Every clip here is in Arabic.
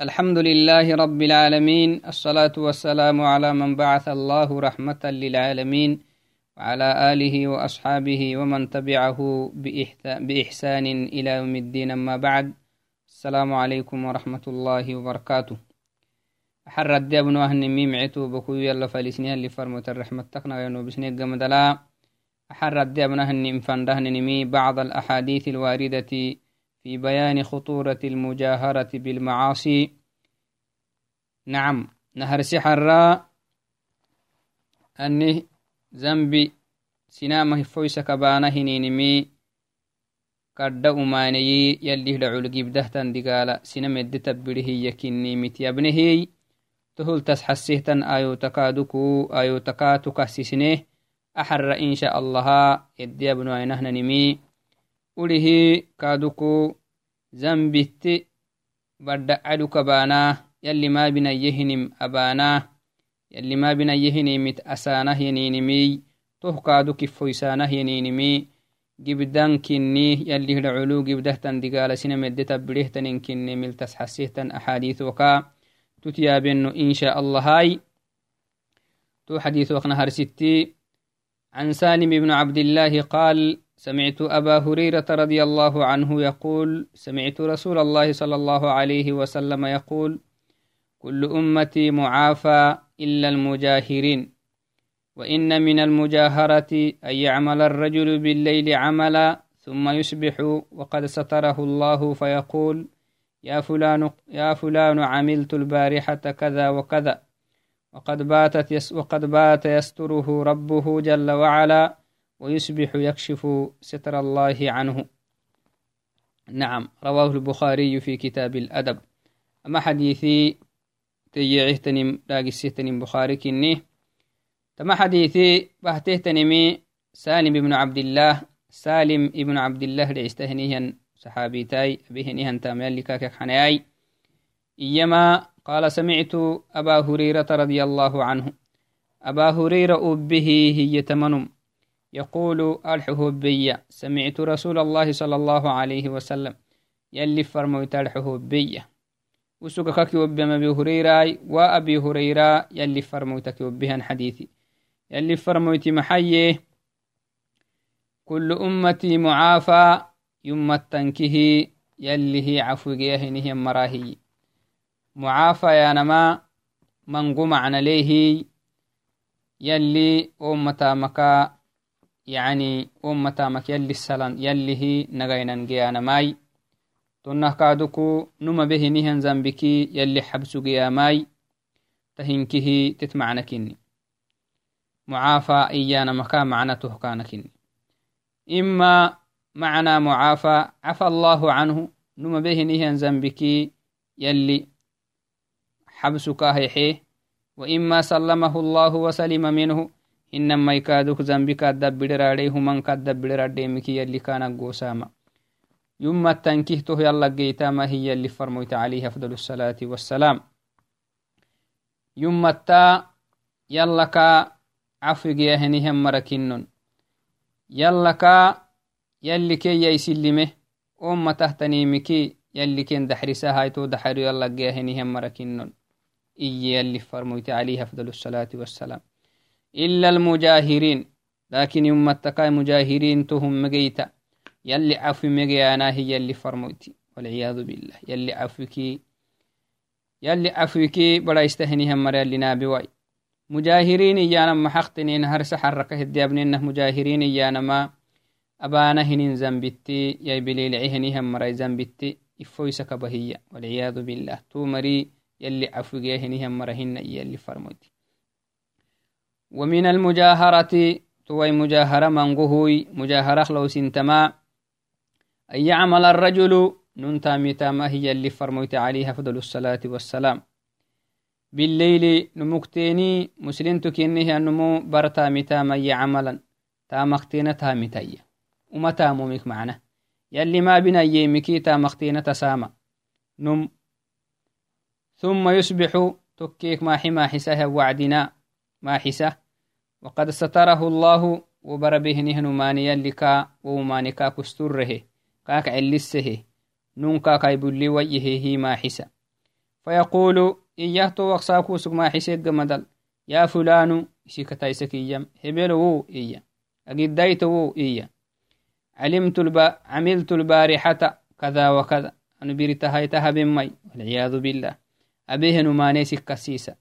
الحمد لله رب العالمين الصلاة والسلام على من بعث الله رحمة للعالمين وعلى آله وأصحابه ومن تبعه بإحسان إلى يوم الدين أما بعد السلام عليكم ورحمة الله وبركاته. أحر الدي أبن وهن ميمعتو بكو يلا فلسنها اللي فرمت الرحمة تقنا ينو بسنية قمدلا. أحر الدي أبن وهن انفندهن نمي بعض الأحاديث الواردة في بيان خطورة المجاهرة بالمعاصي. نعم نهر سحر أني ذنبي سنامه فويس كبانه نينمي كرد أماني يلي لعول جبدهتن دقالة سنم يد تبره يكني متيابنه تهل تسحسهتن آيو تكادكو آيو تكاتك سسنه. أحر إن شاء الله يدي ابن عينهن نمي ulihi kaduku zambitti badda'adu kabaanaa yalli maabinayyehinim abaanaa yalli maabinayyehinimit asaanah yaninimiy toh kaadu kifoysaanah yaninimi gibdan kinni yalli hida culu gibdahtan digaalasina medde tabbirehtanin kinni miltas xasihtan axaadiisoka tutyaabeno insha allahay تو حديث وقنا هرستي عن سالم بن عبد الله قال سمعت أبا هريرة رضي الله عنه يقول سمعت رسول الله صلى الله عليه وسلم يقول كل أمتي معافى إلا المجاهرين وإن من المجاهرة أن يعمل الرجل بالليل عملا ثم يصبح وقد ستره الله فيقول يا فلان, يا فلان عملت البارحة كذا وكذا وقد باتت يس وقد بات يستره ربه جل وعلا ويصبح يكشف ستر الله عنه. نعم رواه البخاري في كتاب الأدب. أما حديثي تيعهتنم راقسيتنم بخاري كني. تما حديثي بهتهتنمي سالم بن عبد الله. سالم ابن عبد الله لعستهنيهن صحابيتاي أبيهنيهن تاميال لكاكك حناي إيما قال سمعت أبا هريرة رضي الله عنه. أبا هريرة أبه هي تمنم. يقول الحهوبية سمعت رسول الله صلى الله عليه وسلم يلي فرموت الحهوبية وسوك كاكي وبما أبي هريرة وأبي هريرة يلي فرموتك وبها حديثي. يلي فرموت محيي كل أمتي معافى يم التنكه يلي هي عفو هي مراهي. معافى يا نما من قمع عليه يلي أمتا مكا يعني أمتامك يلي السلام يلي هي نغينا جيانا ماي. تنه كادوكو نما به نهن زنبكي يلي حبسو جيا ماي. تهنكه تتمعنا كني معافى إيانا مكا معنته كان كني إما معنى معافى عفى الله عنه نما به نهن زنبكي يلي حبسك هيحيه وإما سلمه الله وسلم منه inama ikaduk zambi kaddabidherade human kaddabidherademiki yalli kana gosama yuma tankihtoh yalla geytama hiyalli farmoyta alayhi afdal الsalati wassalam yumatta yallaka cafigeyahenihan marakinnon yallaka yalli keyyaisilime oma tahtanimiki yalli ken daxrisahayto daxaru yalla geyahenihan marakinnon iye yalli farmoyta alayhi afdal الsalati wassalam إلا المجاهرين. لكن يوم التكاي مجاهرين تهم مجيتا. يلي عفو مجيانا هي يلي فرموتي. والعياذ بالله. يلي عفوكي يلي عفوكي بلا يستهنيهم مريا اللي نابواي مجاهرين إيانا ما حقتنين هرس حركة الديابنين مجاهرين إيانا ما أبانا هنين زنبتي. يا بليل عهنيهم مرأي زنبتي. إفويسك بهية والعياذ بالله. تو مري يلي عفوكي هنيهم مرهن يلي فرموتي. ومن المجاهرة توي مجاهرة منقهوي مجاهرة لو سنتما أن يعمل الرجل ننتا متاما هي اللي فرميت عليها فضل الصلاة والسلام. بالليل نمكتيني مسلم تكينه النمو برتا متاما يعملا تامختينة تامتايا وما تامومك معنا. يلي ما بنا يمكي تامختينة تسامى نم. ثم يصبح تكيك ما حما حسها وعدنا. ما حسه وقد ستره الله وبربه نهن مانيا لكا ومانكا كستره كاك علسه نون كاك يبلي وجهه ما حسا فيقول إياه تو وقساكو سقما حسيق مدل يا فلان إسيك تايسك إيام هبلو إيا أجدايتو إيا علمت الب... عملت البارحة كذا وكذا أنا بريتها يتها بمي والعياذ بالله أبيه نماني سكسيسا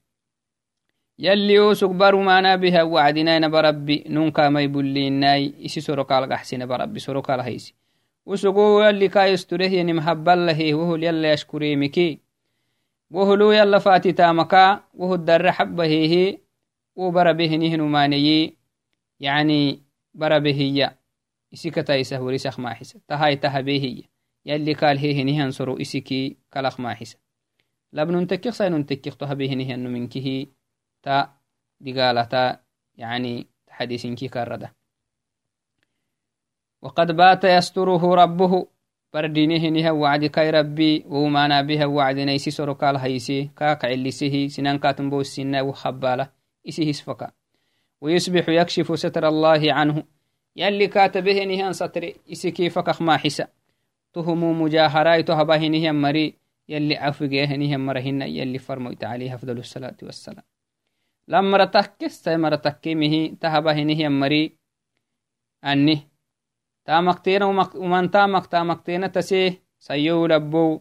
يلي يوسك برو مانا بها وعدنا بربي نونكا ما يبليناي إسي سرقال قحسين بربي سرقال هيسي. وسقو يلي كايستره يعني محبال له وهو يلي يشكري مكي. وهلو يلا فاتي تامكا وهو الدر حبه هي وبر به نهن ماني. يعني بر به هي إسكتا يسهوري سخ ما حسا تهاي تهبه هي. يلي قال هي نهن سرو إسكي كلخ ما حسا لبن تكيخ سين تكيخ تهبه نهن منكه. تا دقالة تا يعني حديث كي كرده وقد بات يستره ربه بردينه نها وعد كاي ربي ومانا بها وعد نيسي سرقال هيسي كاك علسيه سنان كاتم بو السنة وخبالة إسيه سفكا. ويصبح يكشف ستر الله عنه. يلي كاتبه نهان ستر إسي كيفك ما حسا. تهمو مجاهراي تهبه نهان مري. يلي عفقه نهان مرهن. يلي فرموت عليه أفضل الصلاة والسلام. لما رتكس مرتكمه تهبه نهان مري أنه taamaqteena umantamaq taamaqteena tasee sayyou labbow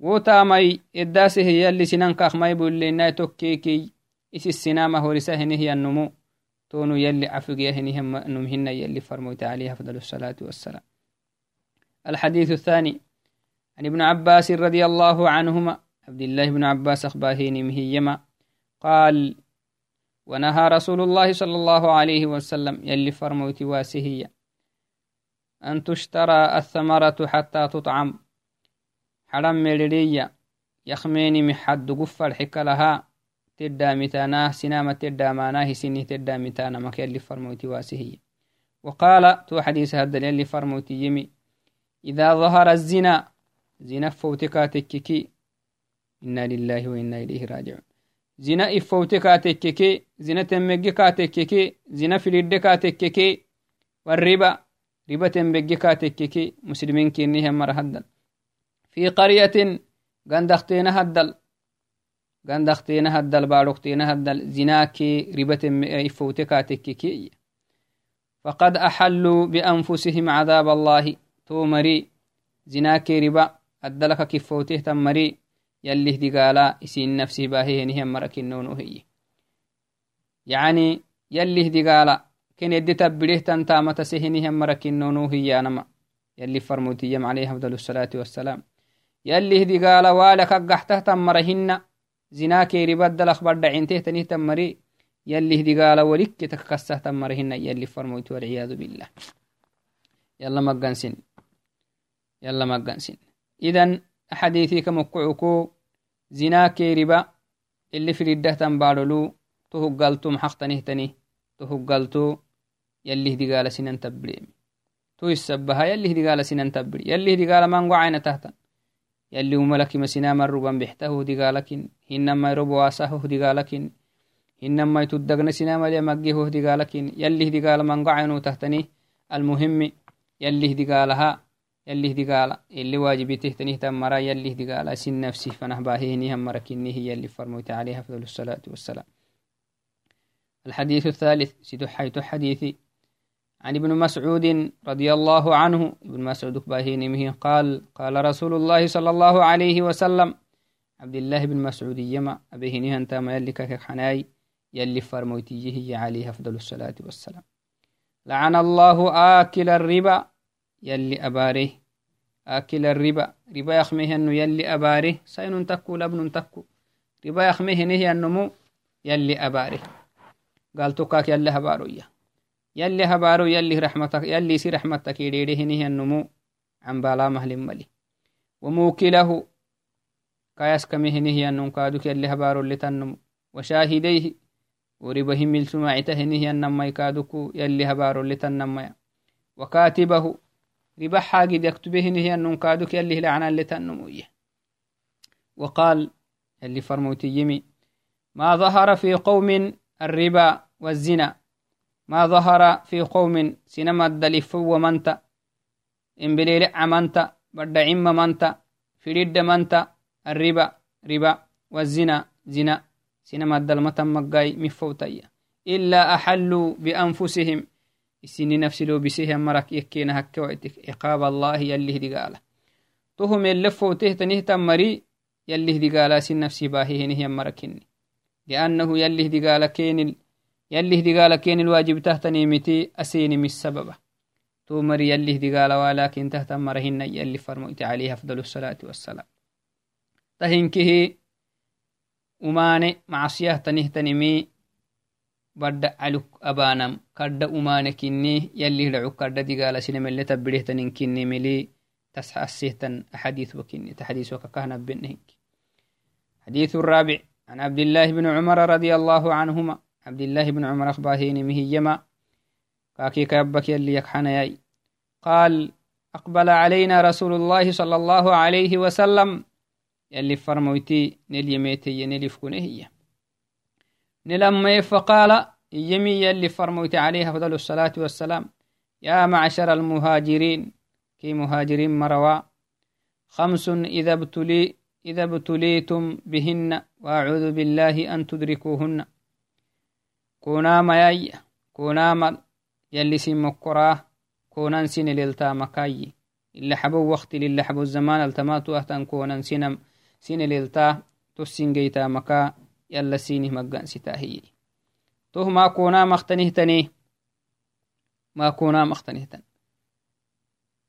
wo taamay eddaaseh yalli sinankakmay bullenai tokkeekey isissinama horisa henihyannumu tonu yalli cafigiya henihnum hina yalli فرموت عليه أفضل الصلاة والسلام الحديث الثاني عن ابن عباس رضي الله عنهما عبد الله بن عباس أخباهين مهيما قال ونهى رسول الله صلى الله عليه وسلم يلي فرموت واسهيا أن تشترى الثمرة حتى تطعم. حرم ملرية يخميني محد قفر حك لها. تدى متاناه سنامة تدى ماناه سنه تدى متانا مكي اللي فرموتي واسهية. وقال تو حديث هذا اللي فرموتي يمي. إذا ظهر الزنا. زنا فوتكا تككي. إنا لله وإنا إليه راجعون. زنا إفوتكا تككي زنا تمجكا تككي زنا فلدكا تككي والربا ribaten begge kaatekkeki muslimin kinnihen mara haddal fi qaryatin gandakteena haddal gandakteena haddal baadhokteena haddal zinaakee ribaten ifowte kaatekkeki فقد أحلوا بأنفسهم عذاب الله تو مري زناكي ربا أدلك كفوته تمري يليه دقالا إسين نفسي باهي هنهم مركنون هي. يعني يليه دقالا كن يدي تبليه تنتامة سهنهم مركنونو هي نما. يلي فرموتيم عليه أفضل الصلاة والسلام. يلي هدي قال والك قحته تمرهن. زنا كيري بدل أخبار دعينته تنيه تمري. يلي هدي قال ولك تككسه تمرهن. يلي فرموت والعياذ بالله. يلا مقنسن يلا مقنسن إذن حديثي كمقعكو زنا كيربا اللي في الده تنبارلو تهقلتم حق تنيه تنيه تهقلتو يلي هدي قال سنن تبريم تو السبها يلي هدي قال سنن تبري. يلي هدي قال من قعين تحت يلي وملك مسنا مربا بحته هدي قالكن هنما يرب واسه هدي قالكن هنما يتدقن سنا ملي مجيه هدي قالكن يلي هدي قال من قعين تحتني المهم يلي هدي قالها يلي هدي قال اللي واجبي تهتنيه تمرا يلي هدي قال سن نفسي فنهباهيني هم مركني هي اللي فرموت عليها أفضل الصلاة والسلام. الحديث الثالث سيدحيت حديثي. عن ابن مسعود رضي الله عنه ابن مسعود باهينمه قال قال رسول الله صلى الله عليه وسلم عبد الله بن مسعود يما أبيهنه أنت ما يلك حناي يلي فرموتيه عليه أفضل الصلاة والسلام. لعن الله آكل الربا يلي أباره آكل الربا. ربا يخمه أنه يلي أباره سين تكو لبن تكو ربا يخمه نهي النمو يلي أباره قال تكاك يلي هبارويا يلي هبارو يلي رحمتك يلي سي رحمتك يديده النمو عن بالا مهل ملي. وموكله. كايس كمه نهي النم كادوك يلي هبارو اللي تنمو. وشاهديه. وربه مل سماعته نهي النم يكادوك يلي هبارو اللي وكاتبه. ربا حاجد يكتبه نهي النم كادوك يلي لعنا اللي تنمو وقال يلي فرموتي يمي ما ظهر في قوم الربا والزنا ما ظهر في قوم سنما الدلف ومنت إن بليل عمنت بدا عم منت فريد منت الربا ربا والزنا زنا سنا مدل مقاي مفوتيا إلا أحلوا بأنفسهم عقاب الله يلي هدي قال تهم اللفو تهتنه تمري يلي هدي قال سن نفسي باهي هنه مركني لأنه يلي هدي قال كين يلي هدي قال كين الواجب تهتني متي أسيني من السبب تومري يلي هدي قال ولكن تهتم مرهن يلي فرموت عليه أفضل الصلاة والسلام. تهنكه umaane macsiyah tanihtanimi badda caluk abanam. Kadda umaane kinni yallihdacuk kadda digalasinamele tabbidehtanin kinni mili tas asihtan axadiis wakinni taxadiis wakakahnabenehink حديث الرابع عن عبد الله بن عمر رضي الله عنهما عبد الله بن عمر أخباهين مهيما كاكي كيبك يلي يكحنياي قال أقبل علينا رسول الله صلى الله عليه وسلم يلي فرمويتي نليميتي نلفكونه هي نلما فقال يمي يلي فرمويتي عليها أفضل الصلاة والسلام. يا معشر المهاجرين كي مهاجرين مروا. خمس إذا ابتلي إذا ابتليتم بهن وأعوذ بالله أن تدركوهن. كونا مياي كونا مل يلي سمكراه كونا سن للتا مكاي. إلا حبو وقت للا حبو الزمان التماتو أهتن كونا سنم sinelelta tosingeyta maka yala sinih maggansitahiye toh makona maktanihtaneh makona maktanihtan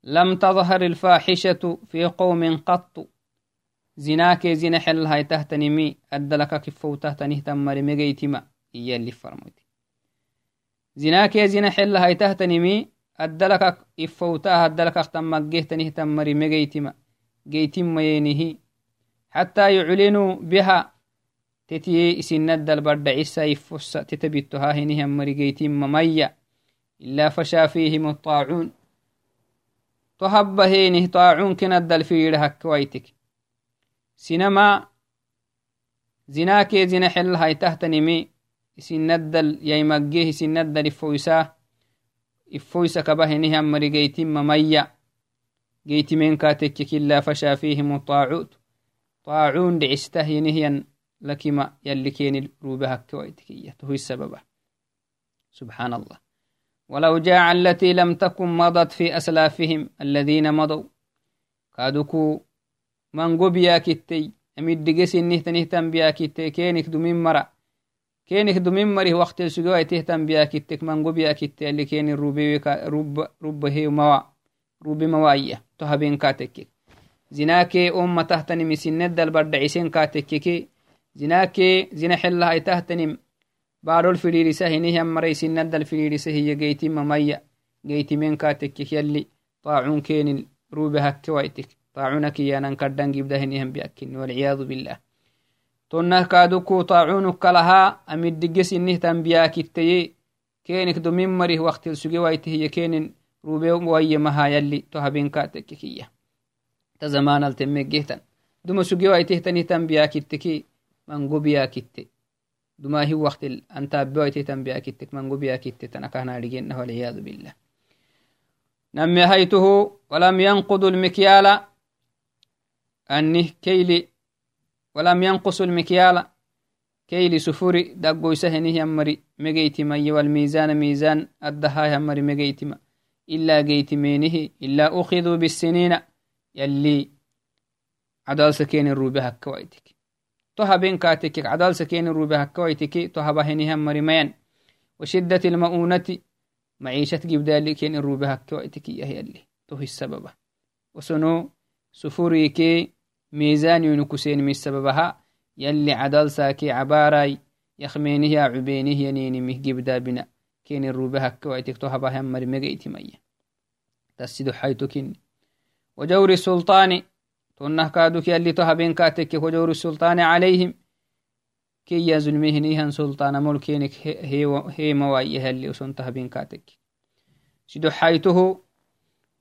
لم تظهر الفاحشة في قوم قط. زناك زنا حل هاي تهتنمي أدلك كفو تهتنه تمر مجيتما إيا اللي فرموتي. زناك زنا حل هاي تهتنمي أدلك إفوتها أدلك أختم مجيتنه تمر مجيتما جيتما ينهي. حتى يعلنوا بها تتي سند البرد عيسى يفس تتبتها هنهم مرقيتين ممية إلا فشا فيهم الطاعون. تهب هينه طاعون كند الفير هكويتك سينما زناك زنا حل هاي تهتنمي سندل يمجيه سندل إفويسا إفويسا كبهنهم مرقيتين ممية جيت من كاتك إلا فشا فيهم الطاعوت. طاعون دعسته ينهيا لكما يلي كين روبها كويتكية هو السبب سبحان الله. ولو جاء التي لم تكن مضت في أسلافهم الذين مضوا كادوكو من قبيا كتي أمد دقس إنه تنهتم بيا كتي كينك دمين مرة كينك دمين مري وقت السجوة تهتم بيا كتك من قبيا كتي اللي كين الروبي رب رب هي موا روبي موايا تهبين كاتك zinaakee omma tahtanimi sinedal baddacisen kaatekkeke zinaakee zina xelahay tahtanim baadhol fidhiirisa hinihiammaray sinadal fidhiirisa hiya geytima maya geytimen kaatekkek yalli طاعون كين روبي هكي وايتك. طاعون كيانا كردان جيبدا هنيهم بيأكين. والعياذ بالله. تونه كادوكو طاعون كلها أمد دقس إنه تنبيا كتي كينك دمين مريه وقت السجي وايته هي كين روبي ويا مها يلي تهبين كاتك كيه تزمان التمجهتن دم سجوا يتهتني بيا كتكي من بيا كت دما هي وقت أنت بيا بيا كتك من بيا كت تنكهنا لجنة والعياذ بالله نمي هيته ولم ينقض المكيال أنه كيلي ولم ينقص المكيال كيلي سفوري دقو سهنه يمري مجيتما والميزان ميزان الدها يمري مجيتما إلا جيتمينه إلا أخذوا بالسنين يلي عدال سكين الروبي هكويتك توها بين كاتك عدال سكين الروبي هكويتك توها بهنهم مريمين وشدة المؤونة معيشة جبدال كين الروبي هكويتك يا يلي توه السبب وسنو سفوريك ميزان ينكسين من سببها يلي عدال ساكي عباراي يخمينه عبينه ينيني مه جبدا بنا كين الروبي هكويتك توها بهم مريمين مية تسيدو حيتكين وجور السلطان تنه كادوك يلي تهبين كاتك وجور السلطان عليهم. كي يزلمهنيهن سلطان ملكينك هي, هي موايه اللي أسن تهبين كاتك. شدو حيته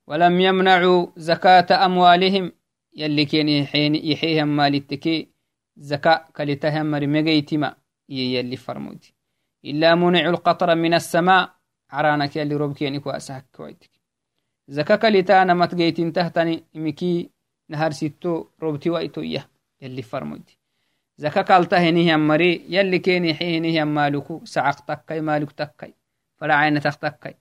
ولم يمنعوا زكاة أموالهم. يلي كين يحيهم مالتكي زكاة كالتهم مرمجيتما يلي فرمودي. إلا منع القطر من السماء. عرانك يلي ربكينك وأسهك كويتك. زكاك لتانا متجيتين تهتني. مكي نهار ستو روبتي وإتوية يلي فرمودي zaka kalta henihian mari yalli keni xihinihian maluku sacaq takkai maluk takkai faracainatak takkai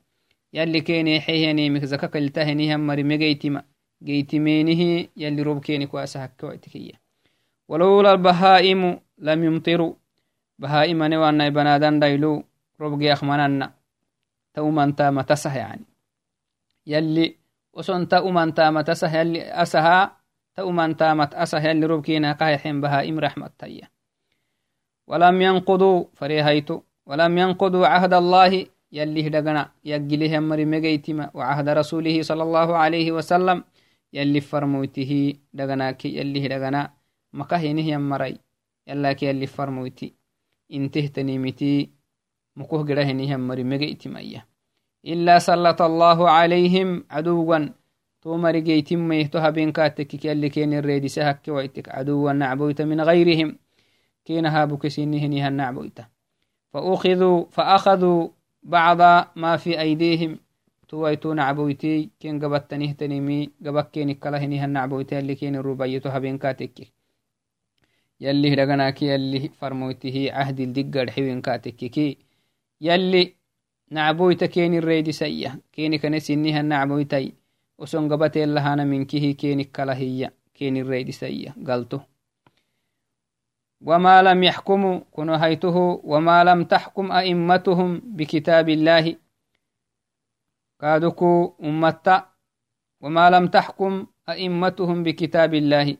yalli keni xihenimik zaka kalta henihian mari megeytima geytimenihi yalli rob keni kuasa hakkewaitikiya ولولا البهائم لم يمطروا بهائم نوانا بنادان دايلو ربقي أخمننا تومان تاما تسه يعني يلي وسن تأمان تاما تسه يلي أسها تأمان تامت أسه يلي ربكينا قايحين بهائم رحمة تيا ولم ينقضوا فريهيتو ولم ينقضوا عهد الله يلي هدقنا يقليه مري مجيتما وعهد رسوله صلى الله عليه وسلم يلي فرموته دقناك يلي هدقنا مكهينه يمري يلاك يلي فرموتي intehtanimiti mukoh geraheniham mari megeitimaya إلا سلط الله عليهم عدوا تو مرقيتم تو هبينكاتك كي كين الريدي سهك ويتك عدوا نعبويت من غيرهم. كين هابك سنهنها نعبويت. فأخذوا فأخذوا بعض ما في أيديهم. تويتو نعبويتي كين قبتنيه تنمي قبك كين كلهنها نعبويت اللي كين الربيتو هبينكاتك يلي هدغناكي يلي فرموته عهد الدقر حوين كاتككي يلي كيني الريد سيا كيني كنسينيها نعبويتي. وسون قبتي لهانا منكه كيني الريد سيا قلته وما لم يحكموا كنو هيته وما لم تحكم أئمتهم بكتاب الله. كادوكو أمتا وما لم تحكم أئمتهم بكتاب الله.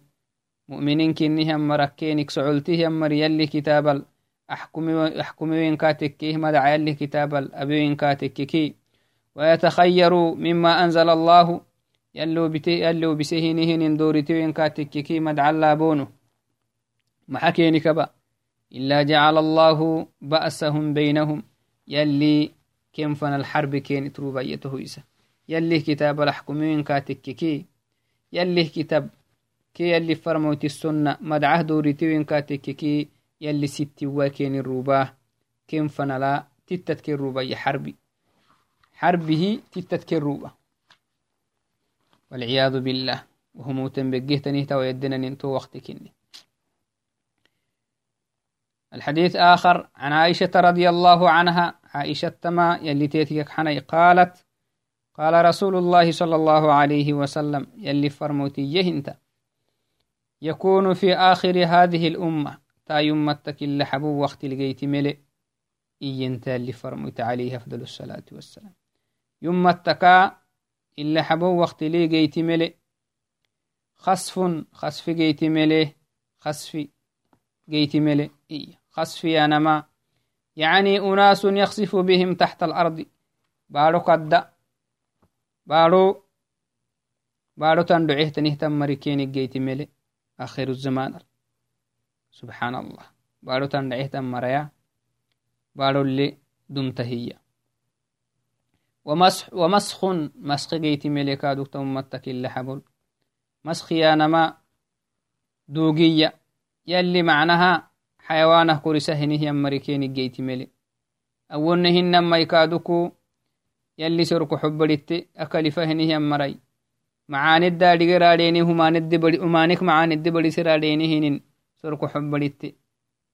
مؤمنين كنهم مركينك سعولتهم مر يلي كتاب أحكمين كاتكيه مدع يلي كتاب الأبين كاتككي ويتخيروا مما أنزل الله يلو بتي يلو بسهينهن دورتين كاتككي مدع اللابونه محكيني كبا. إلا جعل الله بأسهم بينهم. يلي كم فن الحرب كين تروبيته إيسا. يلي كتاب الأحكمين كاتككي يلي كتاب كي يلي فرموت السنة مدعه دوريتي وين كاتككي يلي ستي وكين الروباه كين فنلا تتت كين روبا حربي. حربه تتت كين روبا. والعياذ بالله. وهم تنبقيه تنهتا ويدنا ننتو وقت كني الحديث آخر. عن عائشة رضي الله عنها. عائشة تما يلي تيتك حني قالت قال رسول الله صلى الله عليه وسلم يلي فرموتي يهنت. يكون في آخر هذه الأمة. تا يمتك اللي حبو وقت لقيت ملئ إينتا اللي فرمت عليه أفضل الصلاة والسلام. يمتكا اللي حبو وقت لقيت ملئ خصف خصف جيت ملئ خصف جيت ملئ إيه خصف يا نما يعني أناس يخسف بهم تحت الأرض. بارو قد بارو بارو تندعيه تنهتم مريكين جيت ملئ آخر الزمان. سبحان الله بارو تندعيه مريا بارو اللي دمت هي ومسح ومسخ مسخ جيتي ملكا دكتا أمتك اللي حبل مسخ يا نما دوغية يلي معناها حيوانه كورسهنه يمريكين جيتي ملي أولنهن ما يكادوكو يلي سرق حبلت أكل فهنه يمري macaaniddaa dhigeraadheeni humaanik macaaniddi badhisiraadheenihinin sorku xobbaditte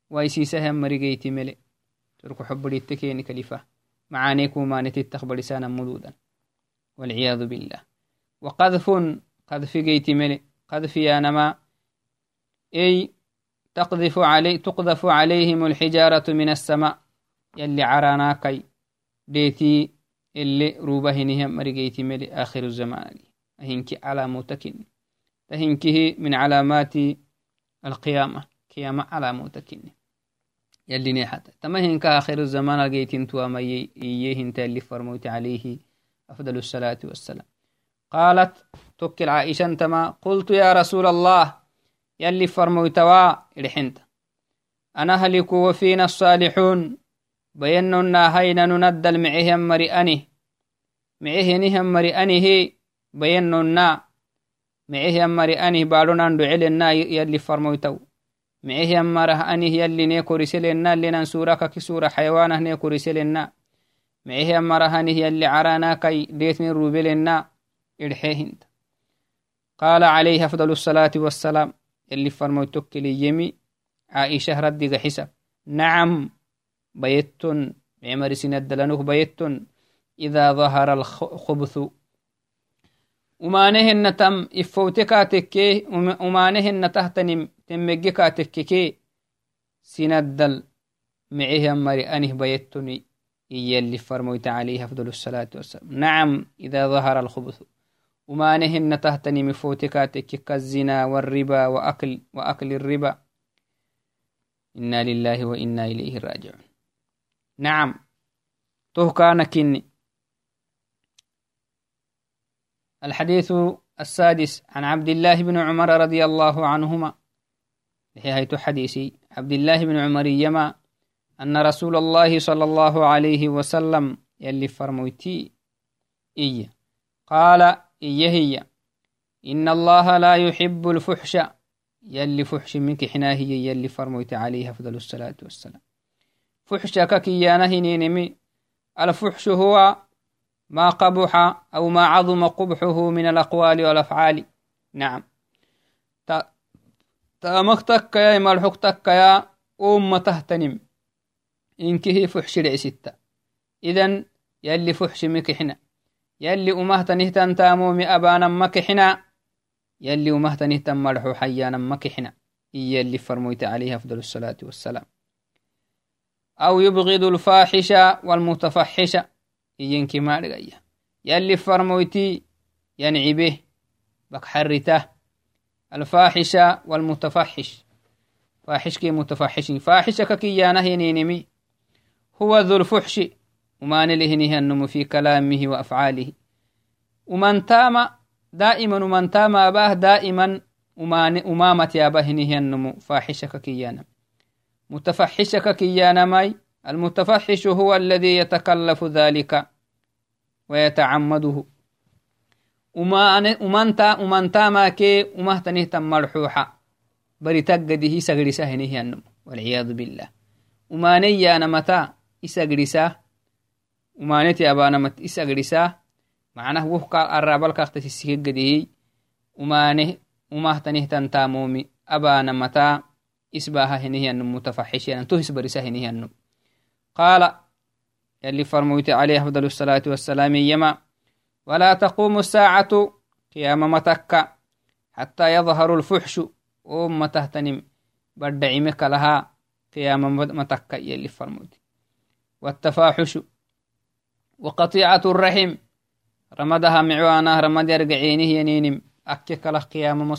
waisiisahan marigeyti mele sorku xobbaditte keeni kalifa معانيك ومانتتخ بلسانا مدودا. والعياذ بالله. وقذف قذف جيت ملي. قذف يا نما. أي تقذف علي تقذف عليهم الحجارة من السماء. يلي عراناكي ديتي اللي روبهنهم مرقيتي ملي. آخر الزمان. هنك علامتك تهنكه من علامات القيامة. قيامة علامتك يلي نيحت. تما هنك آخر الزمان لقيت تو ما يهنت اللي فرموت عليه أفضل الصلاة والسلام. قالت تكل عائشة تما قلت يا رسول الله يلي فرموتوا لحنت أنا هلك وفينا الصالحون بيننا هين نندل معهم مرئني معه مرئني هي miceh yammari anih baadhonan docelena yalli farmoytaw miceh yammarah anih yalli ne koriselena lenan sura kaki sura xayawanah ne koriselena miceh yammarah anih yalli caranakai deetne rubelena irxehinta قال عليه أفضل الصلاة والسلام يلي فرموتك ليمي عائشة ردق حسب نعم بيتن عمر سندلنوك بيتن إذا ظهر الخبث umaanehena tam ifowtekatekke umaanehena tahtanim temmegekatekkeke sinaddal mecehan mari anih bayettuni iyali farmoyta عليه أفضل الصلاة والسلام نعم إذا ظهر الخبث umaanehena tahtanim ifowtekatekke كالزنا والربا وأكل, وأكل الربا إنا لله وإنا إليه راجعون نعم تو كان كني الحديث السادس عن عبد الله بن عمر رضي الله عنهما. هيت حديثي. عبد الله بن عمر يما أن رسول الله صلى الله عليه وسلم يلي فرموتي إيه قال إيه هي. إن الله لا يحب الفحش. يلي فحش منك حناهي يلي فرموت عليه أفضل الصلاة والسلام. فحشك كيانه نينمي. الفحش هو ما قبح أو ما عظم قبحه من الأقوال والأفعال. نعم. تامختك يا ملحقتك يا أم تهتنم. إنك هي فحش ستة إذن يلي فحش مكحنا. يلي أمهت نهتن تامومي أبانا مكحنا. يلي أمهت نهتن ملحو حيانا مكحنا. يلي فرميت عليه أفضل الصلاة والسلام. أو يبغض الفاحشة والمتفحشة iyyenki maadhigaya yalli farmoyti yancibe bakxarita alfaaxisha walmutafaxish faaxishkii mutafaxishin faaxishaka kiyaanahyaninimi huwa dhulfuxshi umaanilihinihannumu fi kalaamihi wa afcaalihi umantaama daa'iman umantaama abaah daa'iman umaamati abahinihannumu faaxishaka kiyaanam mutafaxishaka kiyaanamai المتفحش هو الذي يتكلف ذلك ويتعمده. أمانت أمانتا ماكي أمهتنه تمرحوحا بري تقده سغرسا هنه ينم والعياذ بالله. أماني نمتا إسغرسا أمانتي أبانا مت إسغرسا معناه وفق الرابع الكاختة السيقده أمانه أمهتنه تنتا مومي. أبانا متا إسباها هنه ينم متفحشي يعني. أنتو إسبرسا هنه ينم قال يلي فرموت عليه أفضل الصلاة والسلام يما ولا تقوم الساعة قيام متك حتى يظهر الفحش أم تهتنم بدعمك لها قيام متك يلي فرموت والتفاحش وقطيعة الرحم رمدها معوانا رمد يرقعينه ينينم أكك له قيام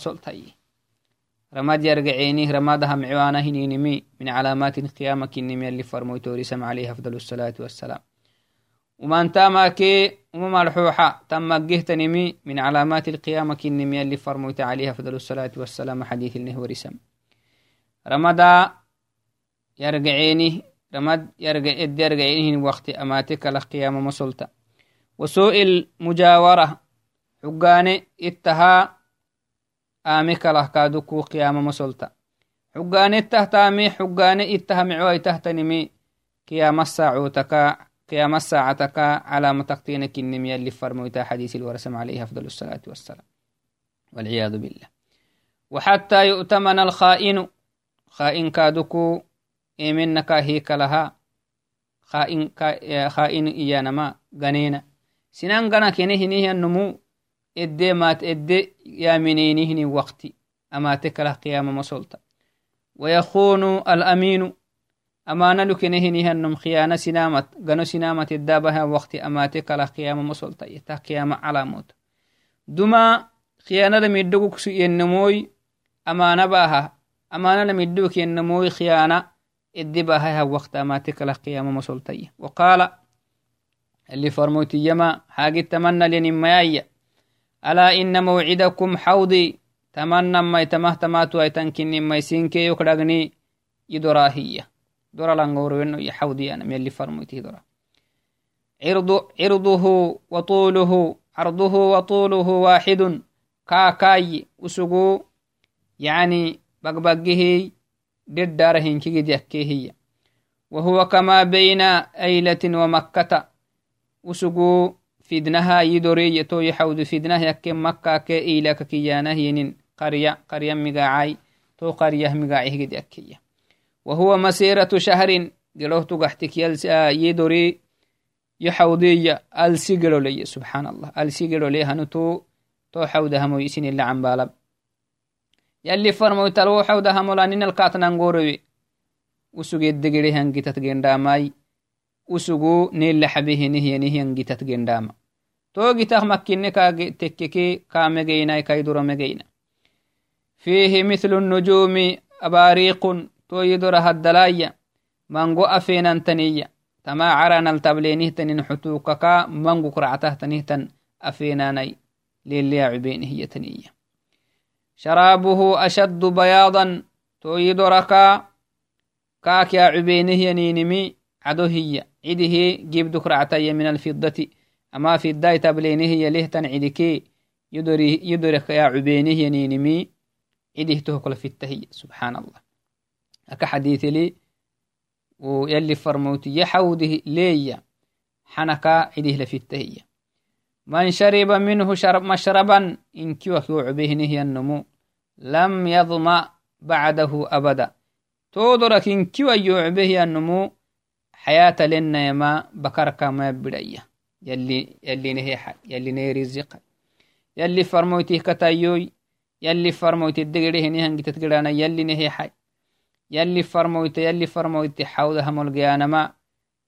رماد يرجعيني رمادها معوانا هنينمي من علامات القيامة كنمي اللي فرموي تورسم عليه أفضل الصلاة والسلام. وما انت ما كي وما مرحوحة تم جهتنمي من علامات القيامة كنمي اللي فرموت عليه أفضل الصلاة والسلام. حديث النه ورسم رمدا يرجعيني رماد يرجع إد يرجعيني وقت أماتك لقيامة مسلطة. وسوء المجاورة حقاني إتها آمي كله كادوكو قيامة مسلطة. حقاني التهتامي حقاني اتها معوي تهتنمي. قيام الساعوتك قيام الساعتك على متقتينك النمية اللي فرمويتا حديث الورسم عليه أفضل الصلاة والسلام. والعياذ بالله. وحتى يؤتمن الخائن خائن كادوكو إيمنك هيك لها خائن خائن إيانما غنينا. سنان غنا كنه نيه النمو ede maat ede yaminenihni waqti amate kalah qiyama masolta wayakunu alaminu amana lukenehinihannom khiyana sinamat gano sinamat edabaha waqti amate kalah qiyama masolta ita qiyama calamota duma khiyanada midhoguksu yennamoy amana baha amanada midhog yennamoy khiyana edibahaha waqti amate kalah qiyama masoltaya waqala اللي فرموتيما حاجة تمنى لنمايا ألا إن موعدكم حوضي. تمنى ما يتمه تماتو أيتنكني ما يسينكي يكرغني يدراهية درا لنغور إنه يحوضي أنا ميلي فرميتي درا عرض عرضه وطوله. عرضه وطوله واحد. كاكاي أسقو يعني بقبقه دداره كي هي. وهو كما بين أيلة ومكة. أسقو fidnaha yidoreyto yaxawdu fidnah yakke makkake ilaka kiyanah yenin qarya qarya migacai to qaryah migacihged yakkeya وهو مسيرة شهر قلوه تقحتك يدري يحوضي ألسي قلو لي سبحان الله ألسي قلو لي هنتو تو حودها مويسين اللي عن بالب يلي فرمو تلو حودها مولانين الكاتنا نقوروي وسوغي الدقري هنجتت جنداماي وسوغو نيل حبيه نهي نهي هنجتت جنداما تو جتاخ مكيني تككي كامجينا كايدور مجينا فيه مثل النجوم أباريق تو يدرها الدلايا مانغو أفينا تنية تما عرنا التبلينه تنين حتوككا مانغو كرعته تنهتن أفيناني للي عبين هي تنية شرابه أشد بياضا تو يدركا كاك يا عبينه ينينمي عدو هي عده جيب دكرعتي من الفضة أما في الداي تبلينه يلهتن عدكي يدري يدرك يا عبينه ينينمي عده تهكل في التهية سبحان الله أكا حديث لي ويلي فرموتي يحوده ليا. حنكا عده لفي التهية من شرب منه شرب مشربا إن كيوك يعبه نهي يلي يلي نهي يلي نهي رزق. يلي فرموتي كتايوي يلي فرموتي الدقري هني هنجي تتقرانا يلي نهي حي. يلي فرموتي يلي فرموتي حوضها ملقيانا ما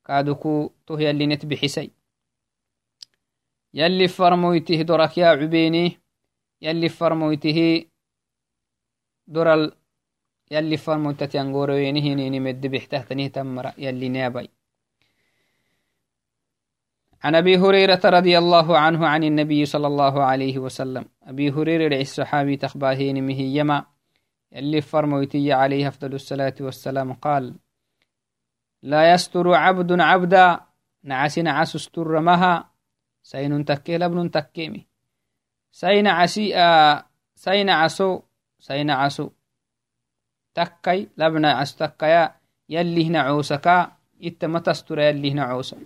كادوكو تو يلي نتبحسي يلي فرمويته درك يا عبيني يلي فرمويته درال يلي فرموتتي انغوروينه نيني مد بحته تمر يلي نابي. عن أبي هريرة رضي الله عنه عن النبي صلى الله عليه وسلم. أبي هريرة الصحابي تخباهين مه يما اللي فرمويتي عليه أفضل الصلاة والسلام قال لا يستر عبد عبدا نعس نعس استر مها سين تكي لبن تكيمي سين عسي آه سين عسو سين عسو. تكي لبن عس تكيا يلي هنا عوسكا إتما تستر يلي هنا عوسا.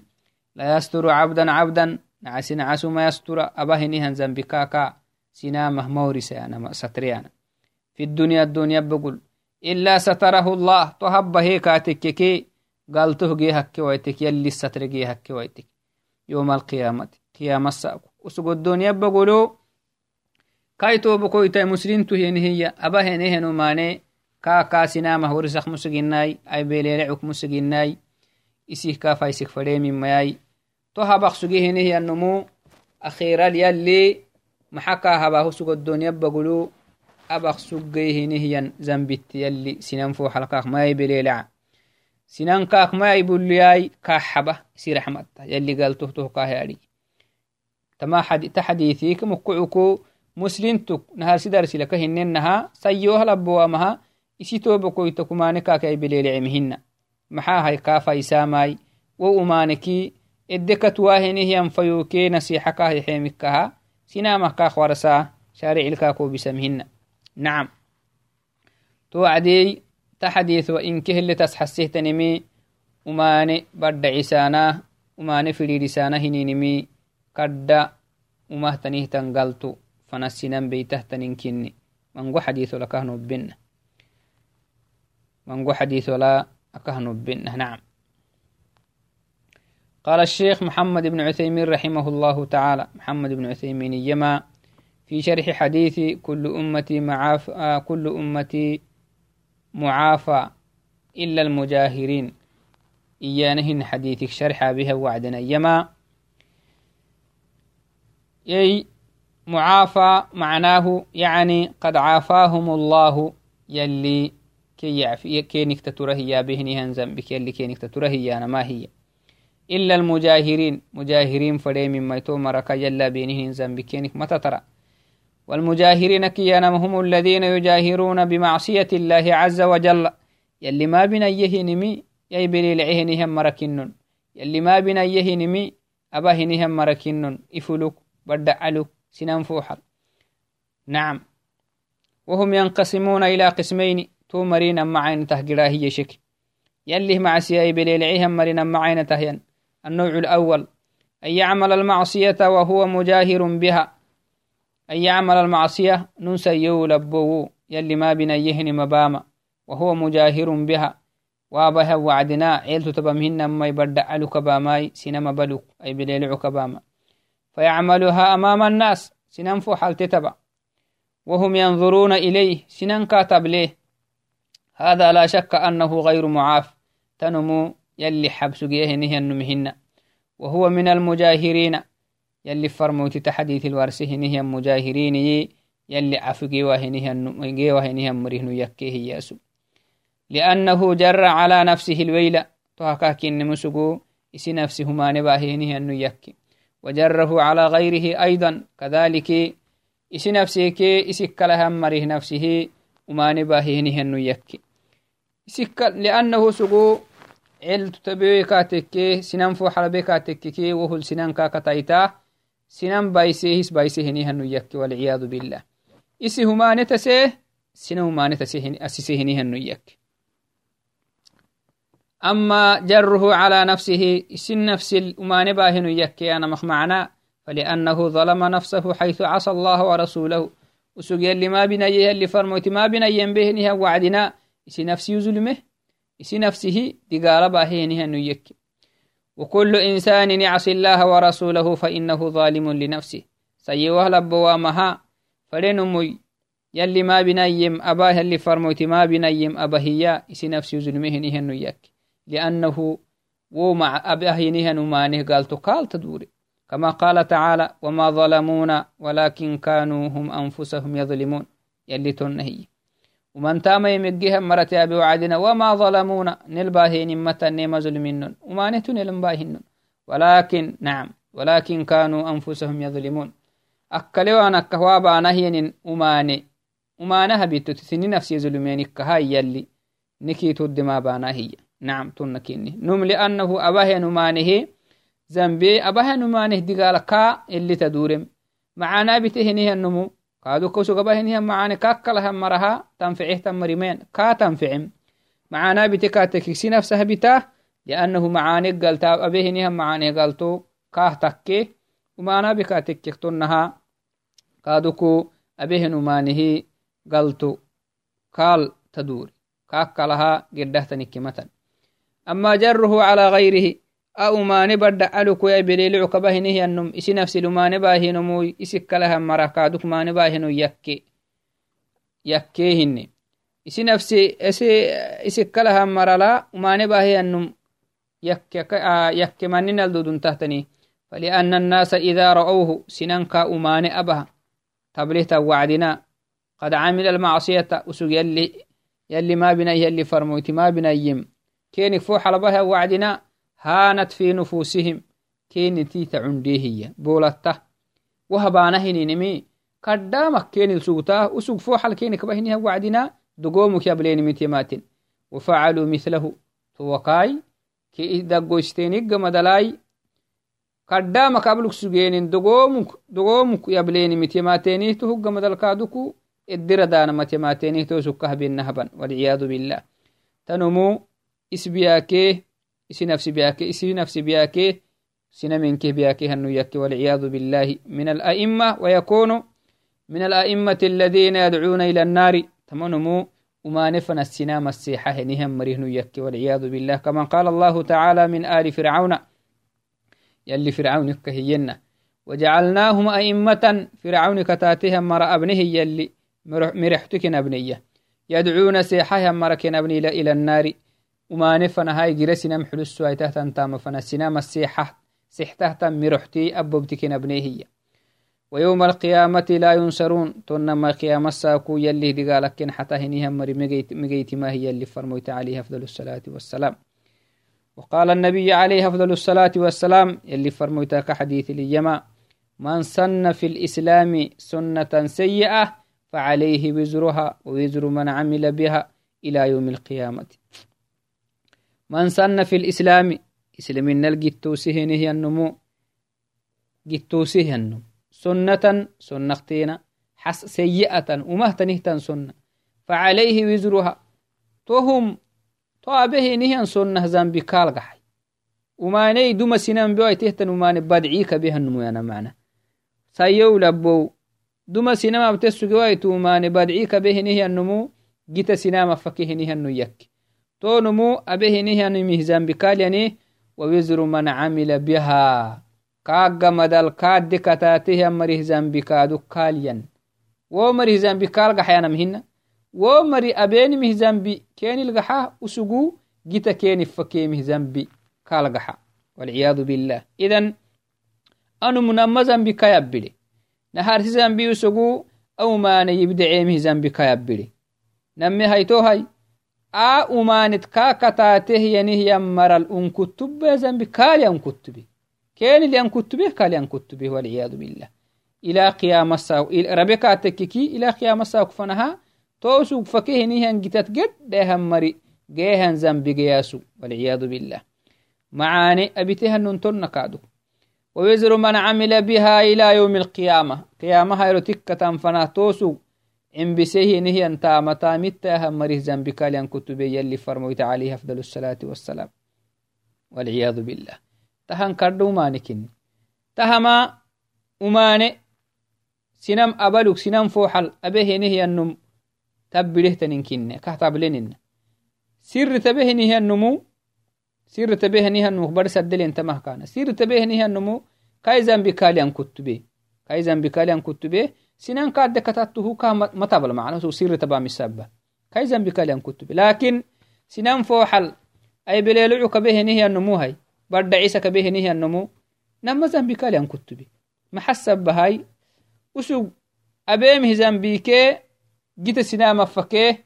لا يستر عبدا عبدا. نعس نعس ما يستر. أبهني هنزن بكاكا سنامه مورسي أنا ستريانا. في الدنيا الدنيا بقول إلا ستره الله. تهب هيك تككي قالته جي هكي ويتك يلي الستر جي هكي ويتك. يوم القيامة قيامة الساقو وسقو الدنيا بقولوا كايتو بكويتا مسلم تهين هي أبهن هنو ماني. كاكا سنامه ورسخ مسجناي أي بيليلعك مسجناي isih ka faisik fadheemimayai to habaq sugehinehyannomu akhiral yalli maxaka habahu sugodonyabagulu abaq suggehinehyan zambitti yalli sinan fo halkak mayai belelaca sinan kaak mayai bulliyai kaa xaba isi raxmatta yalli galtohtoh kahyadi tama ta xadiiثik mukucuku muslintuk nahar sidarsilaka hinenaha sayyohalabowamaha isi tobakoyta kumane kaakay belelece maxaa hay kaafaisaamai wo umaaneki edekatwaahenihiyan fayokee nasiixakah yaxeemikaha sinamahkaa kwarsaa shaaricilkaakobisam nacam to acdeey ta xadiis wa inkehletas xasihtanimi umaane badhacisaana umaane fidhiidhisaana hininimi kadda umahtanihtan galtu fanasinan beytahtaninkinni mango xadiisolakahnobina mango xadiisola akahnobina nacam قال الشيخ محمد بن عثيمين رحمه الله تعالى. محمد بن عثيمين يما في شرح حديث كل أمتي معاف آه كل أمتي معافى إلا المجاهرين. إيانهن حديثك شرح بها وعدنا. يما يي معافى معناه يعني قد عافاهم الله يلي كي يعفي كينك تترهي بهني هنزم بك اللي كينك تترهي أنا ما هي. إلا المجاهرين. مجاهرين فري من ميتو مركا يلا بينه هنزم بكينك متى ترى. والمجاهرين كيانا هم الذين يجاهرون بمعصية الله عز وجل. يلي ما بنا يهنمي يي بلي لعهنهم مركنن. يلي ما بنا يهنمي أباهنهم مركنن. إفلوك بدعلوك سنان فوحل نعم. وهم ينقسمون إلى قسمين. تو مرينا معين تهجرا هي شك. يلي مع سياي بليلعيهم مرينا معين تهين. النوع الأول أن يعمل المعصية وهو مجاهر بها. أن يعمل المعصية ننسى يولبو يلي ما بنا يهن مباما وهو مجاهر بها. وابها وعدنا عيلتو تبمهن ما يبدع لكباماي سينما بلوك أي بليلع كباما فيعملها أمام الناس سنن فوحل تتبع وهم ينظرون إليه سنن كاتب ليه. هذا لا شك أنه غير معاف. تنمو يلي حبس جيه نهي النمهن وهو من المجاهرين. يلي فرموت تحديث الورسه نهي المجاهرين يلي عفقي وهنهي وهنهي مرهن يكيه ياسو. لأنه جر على نفسه الويل. تهكاكين مسقو. إسي نفسه ما نباهينه أنه يكي. وجره على غيره أيضا. كذلك إسي نفسه كي إسك لها مره نفسه. وما نباهينه أنه يكي. لأنه سقو. كاتكي وهو سنان كاكتايتا سنان بايسيهس بايسيهنه أنه يكي والعياذ بالله إسي هما نتسيه سنان هما نتسيه أسيسيهنه أنه يكي أما جره على نفسه سن نفس الأمان باهن يكي أنا مخمعنا فلأنه ظلم نفسه حيث عصى الله ورسوله وسجي اللي ما بنيه اللي فرموت ما بنيه بهنها وعدنا إسي نفسي ظلمه نفسه دقال باهنها نيكي وكل إنسان يعصي الله ورسوله فإنه ظالم لنفسه سيوه لبوامها فلنمي يلي ما بنيم أباه اللي فرموت ما بنيم أبهيا إسي نفسي ظلمه نهن يكي لأنه ومع أبهينها نمانه قال تقال تدوري كما قال تعالى وما ظلمونا ولكن كانوا هم أنفسهم يظلمون يلي تنهي ومن تام يمجيها مرت أبي وعدنا وما ظلمونا. نلباهين متى نيم ظلمين وما نتو نلباهين ولكن نعم. ولكن كانوا أنفسهم يظلمون. أكلوا أنا كهوابا نهين أماني أمانها بيتو تثني نفسي ظلمين كهاي يلي. نكي تد ما بانا هي. نعم تنكيني نم لأنه أباه نمانه زنبي أباه نمانه دقال كا اللي تدورم. معانا بتهنه النمو كادو كوسو قبهنه معانا كاكلها مرها تنفعه تمرمين كا تنفعم معانا بتكاتك نفسها بتاه لأنه معاني قلتا أبهنه معاني قلتو كاه تكي. ومانا بكاتك تنها كادوكو أبه نمانه قلتو قال تدور. كاكلها قدهتنك مثلا أما جره نفسي لما نباه نمو إسك لها مركادك ما نباه نو يكي يكيهن إسي نفسي إسي إسك لها مرلا وما نباه النم يك يك من الدودن تحتني فلأن الناس إذا رأوه سننكا أمان أبها. تبليت وعدنا. قد عمل المعصية أسوق يلي يلي ما بنا يلي فرموتي ما بنا يم كينك فوح لبها وعدنا. هانت في نفوسهم. كين تيتا عنديه بولتا. وهبانهن نمي. قدامك كين السوتا أسوق فوح الكينك بهنها وعدنا دقومك يبلين متيمات وفعلوا مثله. توقاي. كي دقو استينيق مدلاي قدامك أبلك سجين دقومك. دقومك يبلين متيماتيني تهق مدلكادكو الدر دانا متيماتيني توسكه بالنهبا والعياذ بالله. تنمو. isbiyaakee isi nafsi biyake isi nafsi biyake sinamenkeh biyake hanu yakke walciyadu billahi min ala'imma wayakunu من الأئمة الذين يدعون إلى النار. تمنمو وما نفن السنام السيحة هنهم مريهن يكي والعياذ بالله. كما قال الله تعالى من آل فرعون يلي فرعون كهينا. وجعلناهم أئمة فرعون كتاتهم مر أبنه يلي مرحتك أبنية. يدعون سيحة مركن أبني إلى النار. سواي تهتن تام فنا سنام السيحة سحته مرحتي أبوبتك نبنيه ويوم القيامة لا ينصرون تنما قيام الساكو يلي دقالك حتى هنيها مري مجيت ما هي اللي فرميت عليه أفضل الصلاة والسلام. وقال النبي عليه أفضل الصلاة والسلام يلي فرميت كحديث اليما من سن في الإسلام سنة سيئة فعليه وزرها ووزر من عمل بها إلى يوم القيامة. من سن في الإسلام إسلامنا الجتوسه نهي النمو. جتوسه النمو. سنة سنختين حس سيئة ومهتنهتن سنة. فعليه وزرها. توهم توابه نهي سنة ذنبي كالغحي. وماني دوما سنان بيوي تهتن وماني بدعيك بها النمو أنا معنا سيو لبو. دوما سينما بتسو جواي توماني بدعيك به نهي النمو جيت سينما فكيه نهي النو يك تونمو أبهنهن ذنبي كاليني ووزر من عمل بها. كاغا مدل كاد كتاته مريه ذنبي كادو كاليا ومريه ذنبي كالغا حيانا مهنا ومري أبين مه ذنبي كيني الغحا أسقو جيتا كيني فكيمه ذنبي كالغحا والعياذ بالله. إذن أنو منما ذنبي كيبلي نهار ذنبي أسقو أو ما نيبدعيمه ذنبي كيبلي نمي هيتو هاي. A umanit ka katateh yanih yammaral un kutube zambi kali an kutubi kenili an kutube kali an kutubi waliyadu billah ila qiyama sa rabe ka tekiki ila qiyama sa kufanaha توسوق فكهني هنجتت قد ده مري جيهن زنبي جياسو والعياذ بالله معاني أبيتها ننتن كادو ووزر من عمل بها إلى يوم القيامة قيامة هايرو تكة فنا توسوق إن بسيه نهي أنت متى متى مريه ذنبك لأن كتب يلي فرموت عليه أفضل الصلاة والسلام والعياذ بالله. تهان كردو مانكين تهما أماني سنم أبلوك سنم فوحل أبيه نهي النم تبله تنكين كهتاب لنن سر تبه نهي النمو سر تبه نهي النمو بر سدل انت مهكانا سر تبه نهي النمو كاي ذنبك لأن كتبه. كاي ذنبك لأن كتبه سنان كاد كتاتو كا متابل معنا سو سير تبع مسابة. كاي زنبي كاليان كتب. لكن سنان فوحل أي بليلوعو كبه نهي النمو هاي. برد عيسى كبه نهي النمو. نما زنبي كاليان كتب. محسب بهاي. وسو أبيم هزان بيكي جيت سنام فكي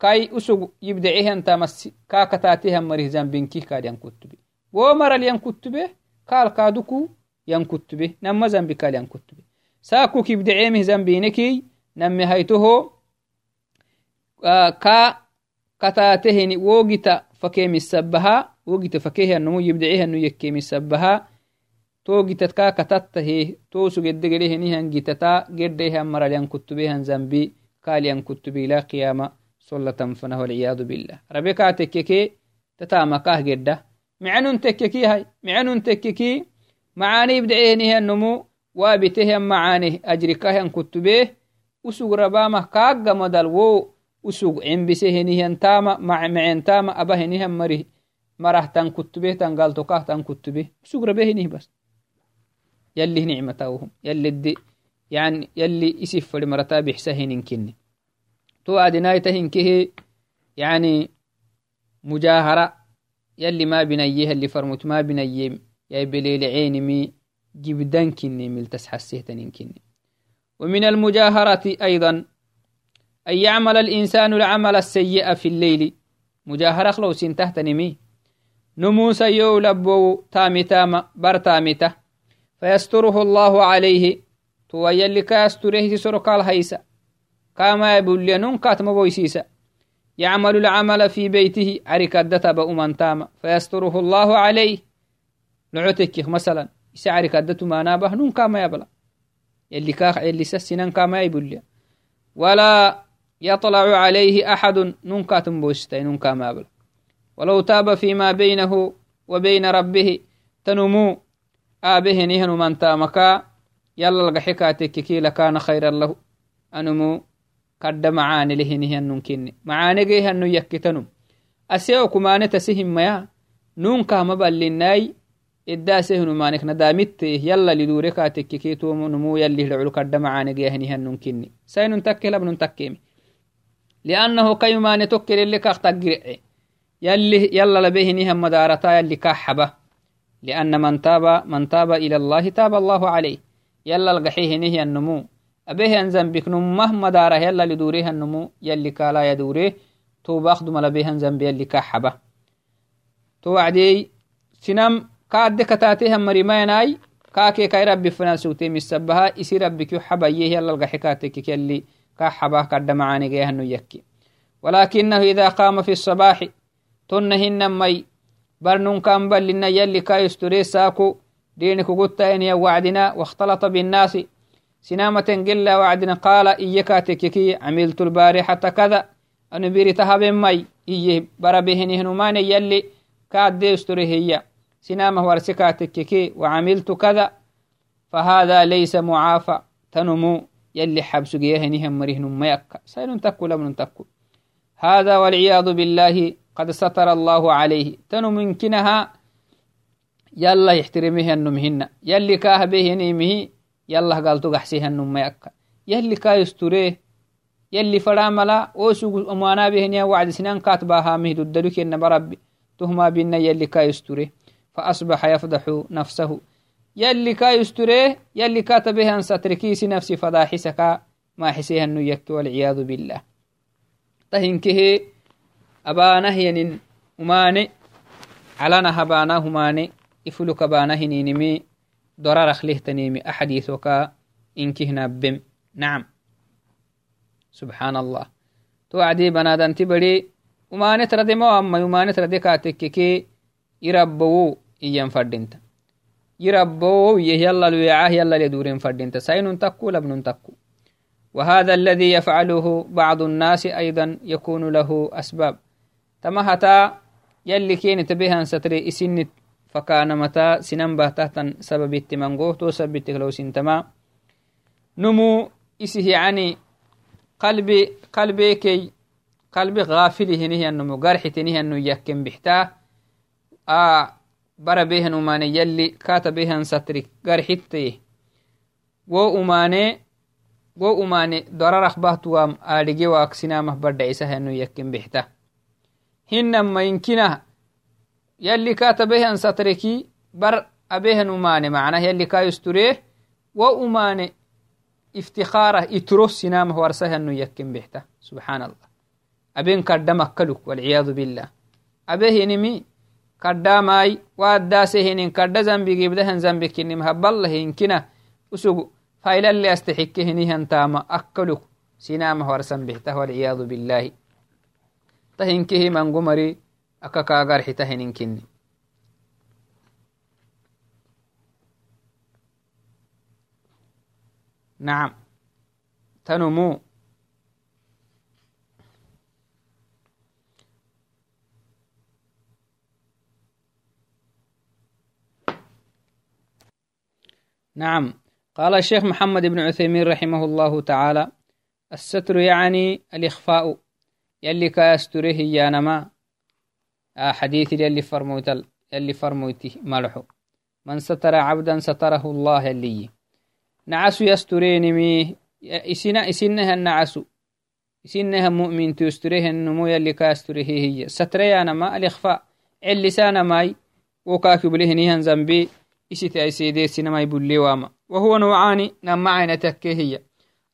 كاي أسوغ يبدعيه أنت مس كا كتاتيه مريه زنبين كي كاد ينكتبي ومر اليان كتبي كال كادوكو ينكتبي نما زنبي كاليان كتبي ساكو كيف دعيمه زنبينكي نمي هيتهو آه كا كتاتهن ووغتا فكيم السبها ووغتا فكيه النمو يبدعيه أنو يكيم السبها تو جتتكا كتاته تو سجد جريه نيهن جتتا جرديه مرا لين كتبيه زنبي قال ين كتبي لا قيامة صلة فنه والعياذ بالله. ربك تككي تتا مكاه جدة معنون تككي هاي معنون تككي معاني بدعيه نيهن نمو وابتهم معانه أجر كهن كتبه أسوغ رباما كاقا مدال وو أسوغ عم بسهنه انتاما مع معين تاما أبهنه مره مره تن كتبه تن قلتو كه تن كتبه. أسوغ ربهنه بس. يلي نعمتاوهم يلي دي يعني يلي إسف المرتا بحسهن كن تو أدنايتهن كه يعني مجاهرة يلي ما بنيه اللي فرمت ما بنيه يا بليل عيني مي جبدان كني ملتس حسيتن كني ومن المجاهرة أيضا أن يعمل الإنسان العمل السيء في الليل. مجاهرة خلو تحت نمي نموس يو لبو تامي تاما بر تامته فيستره الله عليه. تو يلي كاستره سرق الهيسا كما يقول لنون كاتم بويسيسا يعمل العمل في بيته. عركة دتب أمان تاما فيستره الله عليه. لعتك مثلا. Isacari kaddatu manabah nun kama yabla يلي كاخ يلي سسنان كما يبلي. ولا يطلع عليه أحد ننكا تنبوستي ننكا مابل ولو تاب فيما بينه وبين ربه تنمو. آبه نهن من تامكا. يلا القحكا تككي لكان خيرا له. أنمو قد معاني له نهن ننكني معاني جيهن نيكتنم أسيوكو ماني تسهم ميا ننكا مبلناي iddaasehnumanek nadamitte yalla lidure katekkikeetonumu yalli hidaculu kadda macaanegeyahnihanun kinni sainun takke labnun takkemi liannahu kayumane tokkelelle kak taggirece yalli yalla labehinihan madarata yalli ka xaba lianna man taaba man taaba ila allahi taaba allahu calayh yalla lgaxehinihiyannumu abehan zambiknumah madara yalla lidurehannumu yalli kala yadure tobakduma labehan zambi yalli ka xaba to wacdey sinam kaadde kataatehan marimayanai kaakee kai rabbi fanan sugte misabaha isi rabbikyo xabaye yalalgaxe kaatekik yalli kaa xabah kadda macaanigayahanu yakki walakinahu ida qaama fi الصباح tonna hinamai barnunkan balina yalli ka yustore saako dini kugutainiya wacdina واختلط بالناس سنامة قلا وعدنا قال إيكاتككي عملت البارحة كذا أنا بيري تهب مي إيه بربهنه نمان يلي كاد سنامه ورسكاتككي وعملت كذا فهذا ليس معافى. تنمو يلي حبس جيهنهم مرهن يكا سيلون تكو لمن تكو. هذا والعياذ بالله قد ستر الله عليه. تنو ممكنها يلا يحترمه النمهن يلي كاه به نيمه يلا قالتو قحسيها النم يكا يلي كا يستريه يلي فراملا وسوق أمانا بهن وعد سنان كاتباها مهد الدلوك إن بربي. تهما بنا يلي كا يستريه فأصبح يفضح نفسه. يلي كا يستريه يلي كاتبه أن ستركيس نفسي فضاحسك ما حسيها النيك والعياذ بالله. تهنكه أبانه ينن أماني علنا هبانه ماني إفلك بانه نينمي ضرر له تنيمي أحاديثك إنك هنا بم نعم. سبحان الله. توعدي بنادن تبري نتردي ما أما وما نتردي كاتككي يربو إيان فردنت يربو يلا الوعاه يلا لدورين فردنت سين تكو لبن تكو وهذا الذي يفعله بعض الناس أيضا يكون له أسباب تمهتا يلي كين تبيها ستري إسنت فكان متى سنن تحت سبب التمنغو تو سبت لو سنتما نمو إسه يعني قلبي قلبي كي قلبي غافل هنه النمو قرح تنه النو يكن بحتا a bara behen umane yalli kata behen satri gar wo umane wo umane dararak bahtuwam adige waaksinamah badhaisahanu yakin bihta. Hinan mainkinah yalli kata behen satreki bar abehen umane macnah yalli kayustureh wo umane iftikarah ituro sinamah warsahanu yakin bihta. Subxaan allah aben kaddhamakkaluk walciyadu billah. Abehinimi والعياذ بالله أبيه نمي كرداماي واداسه هنين كرد زنبي جيبدهن زنبي كني مهب الله إنكنا أسوق فايلا اللي أستحكه نيهن تاما أكلك سنامه ورسن بحته والعياذ بالله تهنكه من قمري akka kaagar xita hininkini نعم تنمو نعم. قال الشيخ محمد بن عثيمين رحمه الله تعالى الستر يعني الإخفاء يلي كاستره يانما حديث يلي فرموت يلي فرموتي ملحو. من ستر عبدا ستره الله اللي نعس يسترين مي إسنا إسنها النعس إسنها مؤمن تستريه النمو يلي كاستريه هي. ستريانا ما الإخفاء. اللسان ماي وكاكب له نيهن زنبي. سينما يبولي واما. وهو نوعان نمعين تكهية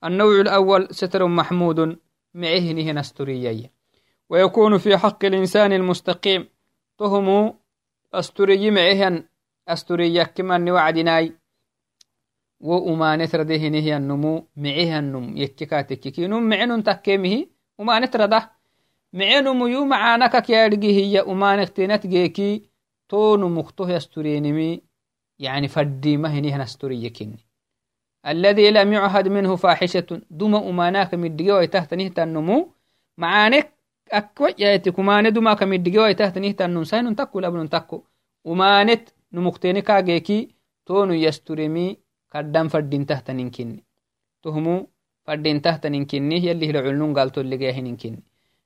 النوع الأول ستر محمود معه نهن استريي ويكون في حق الإنسان المستقيم. تهم أستري معهن أستري كمن وعدناي وما نترده نهي النمو معها النم يككاتككي نم معن تكيمه وما نترده معن يو معانك كيارجي هي. وما نختنت جيكي. تون مختوه يسترينمي يعني فدي ما هني هنا يكني الذي لم يعهد منه فاحشة دم أماناك من الدقوة تحت نهت النمو. معانك أكو يأتيك أمانة دم أماناك من الدقوة تحت نهت النمو. سين انتكو لابن انتكو أمانة نمكتينك أغيكي تونو يسترمي قدام فدين تحت ننكني تهمو فدين تحت ننكني هي اللي العلنون قالتو اللي جاه ننكني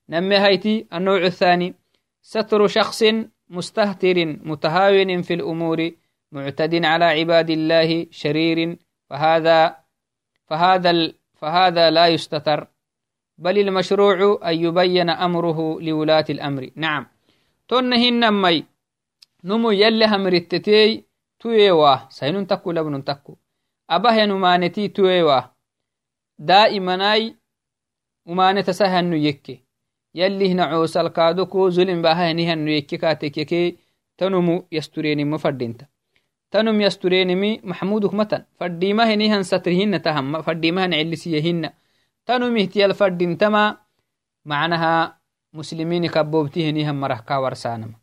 نمي هايتي النوع الثاني. ستر شخص مستهتر متهاون في الأمور. معتد على عباد الله شرير فهذا فهذا فهذا لا يستتر. بل المشروع أن يبين أمره لولاة الأمر. نعم. تنهن مي نمو يلها مرتتي تويوا. سينون تكو لبن تكو. أبه نمانتي تويوا. دائما أي ومانت سهن يكي يلي هنا عوسى الكادوكو ظلم بها نهن يكي كاتكيكي. تنمو يستريني مفردينتا. تنم يستريني محمودك متن فرديما هنهن سترهن تهم فرديما هن علسيهن fadintama macnaha muslimini kabobtihinihan marahka warsanama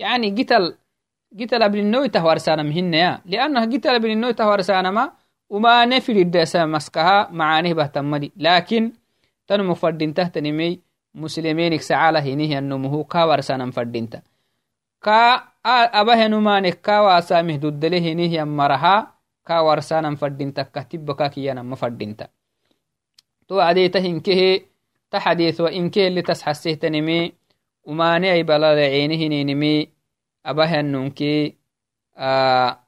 yani gital gital ablinnoitah warsanam hinaya liannah gital ablinnoitah warsanama umane filidasa maskaha macanih bahtamadi lakin tanumu fadintahtanimey muslimenik sacala hinihiannumuhu ka warsanam fadinta ka abahenumanek ka wasamih duddale hinihian maraha ka warsanam fadinta kahtibaka kiyanama fadinta to adeeta hinkehe تحديث وإن كيل تسحسه تنمي وماني أي بلا عينه نينمي أباها النونكي آه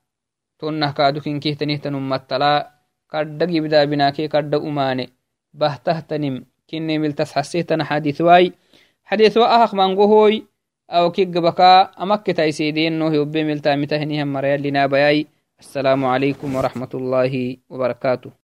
تنه كادوك إن كيه تنه تنمتلا كرد جبدا بناكي كرد أماني بهته تنم كني مل تسحسه تن أو كيك بكا أمك تايسيدين نوه يبي ملتا متهنهم مريال لنا بياي السلام عليكم ورحمة الله وبركاته.